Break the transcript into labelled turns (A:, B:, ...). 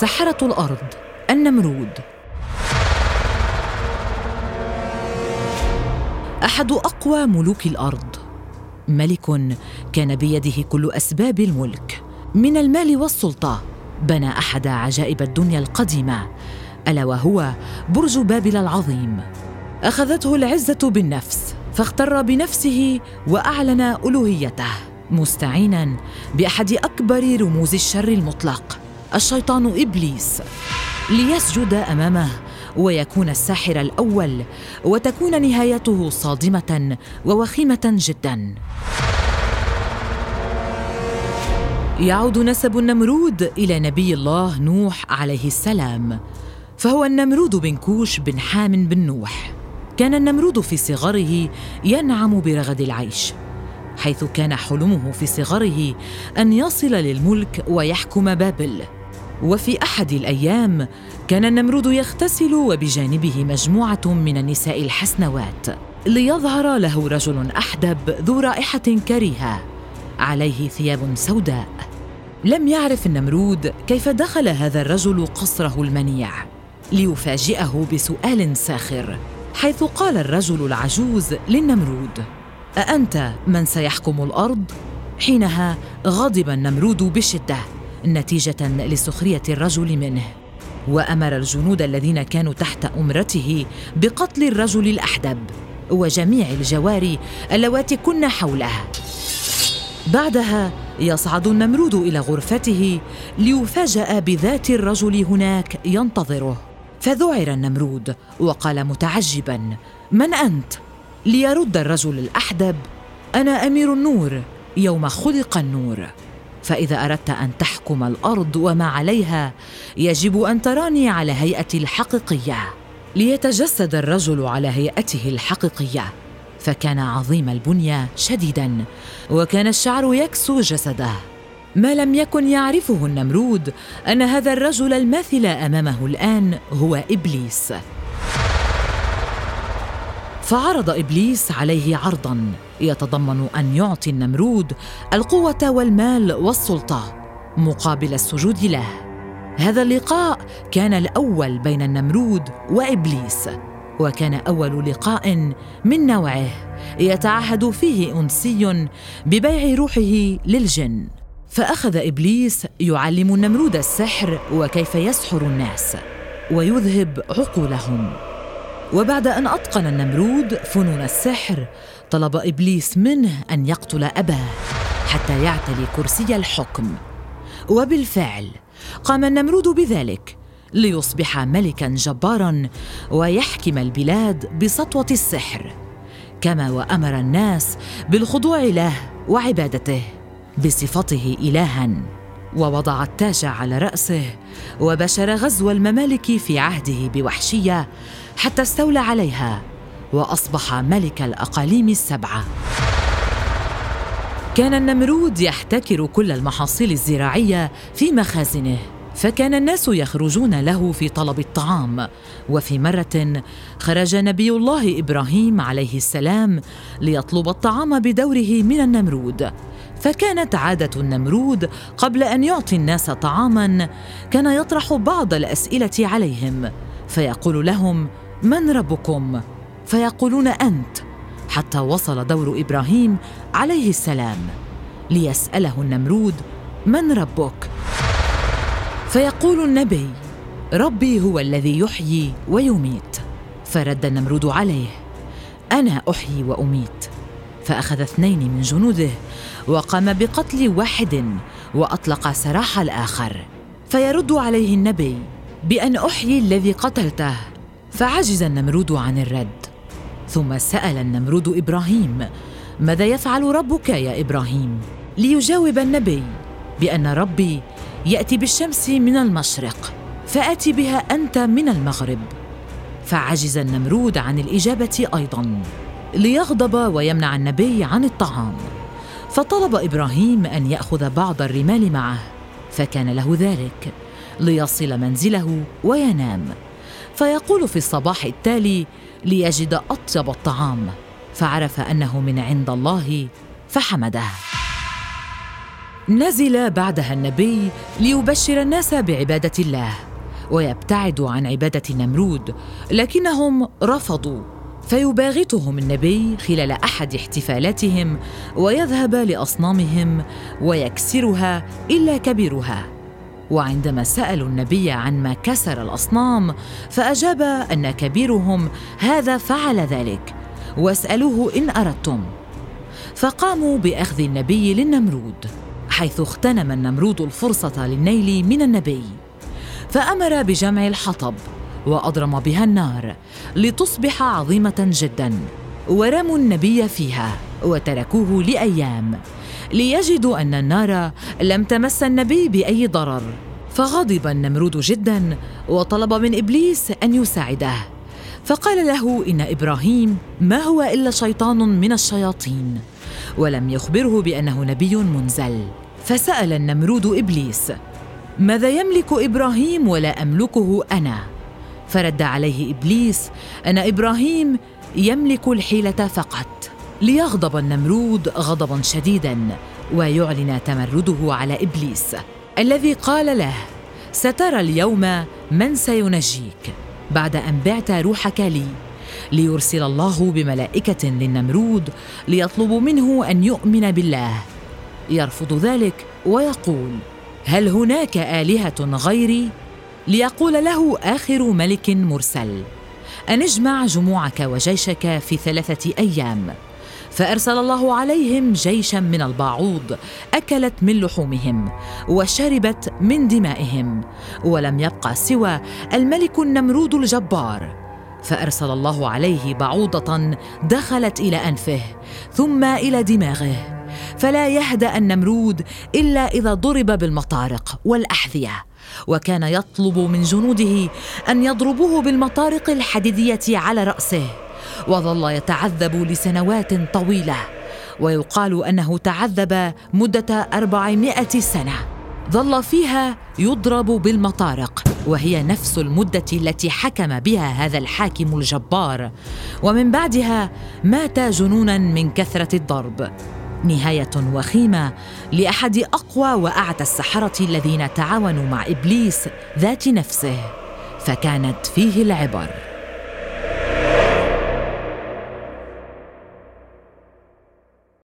A: سحرة الأرض النمرود. أحد أقوى ملوك الأرض. ملك كان بيده كل أسباب الملك. من المال والسلطة بنى أحد عجائب الدنيا القديمة ألا وهو برج بابل العظيم. أخذته العزة بالنفس فاغتر بنفسه وأعلن ألوهيته مستعينا بأحد أكبر رموز الشر المطلق. الشيطان إبليس ليسجد أمامه ويكون الساحر الأول وتكون نهايته صادمة ووخيمة جدا. يعود نسب النمرود إلى نبي الله نوح عليه السلام فهو النمرود بن كوش بن حام بن نوح. كان النمرود في صغره ينعم برغد العيش حيث كان حلمه في صغره أن يصل للملك ويحكم بابل. وفي أحد الأيام كان النمرود يغتسل وبجانبه مجموعة من النساء الحسنوات ليظهر له رجل أحدب ذو رائحة كريهة عليه ثياب سوداء. لم يعرف النمرود كيف دخل هذا الرجل قصره المنيع ليفاجئه بسؤال ساخر حيث قال الرجل العجوز للنمرود أأنت من سيحكم الأرض؟ حينها غضب النمرود بشدة. نتيجة لسخرية الرجل منه. وأمر الجنود الذين كانوا تحت أمرته بقتل الرجل الأحدب وجميع الجواري اللواتي كن حوله. بعدها يصعد النمرود إلى غرفته ليفاجأ بذات الرجل هناك ينتظره. فذعر النمرود وقال متعجبا من أنت؟ ليرد الرجل الأحدب. أنا أمير النور. يوم خلق النور. فإذا أردت أن تحكم الأرض وما عليها يجب أن تراني على هيئتي الحقيقية. ليتجسد الرجل على هيئته الحقيقية. فكان عظيم البنية شديدا وكان الشعر يكسو جسده. ما لم يكن يعرفه النمرود أن هذا الرجل الماثل أمامه الآن هو إبليس. فعرض إبليس عليه عرضا. يتضمن أن يعطي النمرود القوة والمال والسلطة مقابل السجود له. هذا اللقاء كان الأول بين النمرود وإبليس وكان أول لقاء من نوعه يتعهد فيه أنسي ببيع روحه للجن. فأخذ إبليس يعلم النمرود السحر وكيف يسحر الناس ويذهب عقولهم. وبعد أن أتقن النمرود فنون السحر طلب إبليس منه أن يقتل أباه حتى يعتلي كرسي الحكم. وبالفعل قام النمرود بذلك ليصبح ملكا جبارا ويحكم البلاد بسطوة السحر كما وأمر الناس بالخضوع له وعبادته بصفته الها. ووضع التاج على رأسه وبشر غزو الممالك في عهده بوحشية حتى استولى عليها وأصبح ملك الأقاليم السبعة. كان النمرود يحتكر كل المحاصيل الزراعية في مخازنه فكان الناس يخرجون له في طلب الطعام. وفي مرة خرج نبي الله إبراهيم عليه السلام ليطلب الطعام بدوره من النمرود. فكانت عادة النمرود قبل أن يعطي الناس طعاما كان يطرح بعض الأسئلة عليهم فيقول لهم من ربكم؟ فيقولون أنت. حتى وصل دور إبراهيم عليه السلام. ليسأله النمرود من ربك؟ فيقول النبي ربي هو الذي يحيي ويميت. فرد النمرود عليه أنا أحيي وأميت. فأخذ اثنين من جنوده وقام بقتل واحد وأطلق سراح الآخر. فيرد عليه النبي بأن أحيي الذي قتلته. فعجز النمرود عن الرد. ثم سأل النمرود إبراهيم ماذا يفعل ربك يا إبراهيم؟ ليجاوب النبي بأن ربي يأتي بالشمس من المشرق فآتي بها أنت من المغرب. فعجز النمرود عن الإجابة أيضا ليغضب ويمنع النبي عن الطعام. فطلب إبراهيم أن يأخذ بعض الرمال معه فكان له ذلك ليصل منزله وينام. فيقول في الصباح التالي ليجد أطيب الطعام فعرف أنه من عند الله فحمده. نزل بعدها النبي ليبشر الناس بعبادة الله ويبتعد عن عبادة نمرود لكنهم رفضوا فيباغتهم النبي خلال أحد احتفالاتهم ويذهب لأصنامهم ويكسرها إلا كبيرها. وعندما سألوا النبي عن ما كسر الأصنام فأجاب أن كبيرهم هذا فعل ذلك واسألوه إن أردتم. فقاموا بأخذ النبي للنمرود حيث اغتنم النمرود الفرصة للنيل من النبي. فأمر بجمع الحطب وأضرم بها النار لتصبح عظيمة جدا ورموا النبي فيها وتركوه لأيام. ليجدوا أن النار لم تمس النبي بأي ضرر. فغضب النمرود جدا وطلب من إبليس أن يساعده. فقال له إن إبراهيم ما هو إلا شيطان من الشياطين. ولم يخبره بأنه نبي منزل. فسأل النمرود إبليس ماذا يملك إبراهيم ولا أملكه أنا؟ فرد عليه إبليس ان إبراهيم يملك الحيلة فقط. ليغضب النمرود غضبا شديدا ويعلن تمرده على إبليس الذي قال له سترى اليوم من سينجيك. بعد أن بعت روحك لي ليرسل الله بملائكة للنمرود ليطلب منه أن يؤمن بالله. يرفض ذلك ويقول هل هناك آلهة غيري؟ ليقول له آخر ملك مرسل أن اجمع جموعك وجيشك في ثلاثة أيام. فأرسل الله عليهم جيشا من الباعوض أكلت من لحومهم وشربت من دمائهم ولم يبقى سوى الملك النمرود الجبار. فأرسل الله عليه بعوضة دخلت إلى أنفه ثم إلى دماغه. فلا يهدأ النمرود إلا إذا ضرب بالمطارق والأحذية وكان يطلب من جنوده أن يضربوه بالمطارق الحديدية على رأسه. وظل يتعذب لسنوات طويلة. ويقال أنه تعذب مدة أربعمائة سنة. ظل فيها يضرب بالمطارق وهي نفس المدة التي حكم بها هذا الحاكم الجبار. ومن بعدها مات جنونا من كثرة الضرب. نهاية وخيمة لأحد أقوى واعتى السحرة الذين تعاونوا مع إبليس ذات نفسه. فكانت فيه العبر.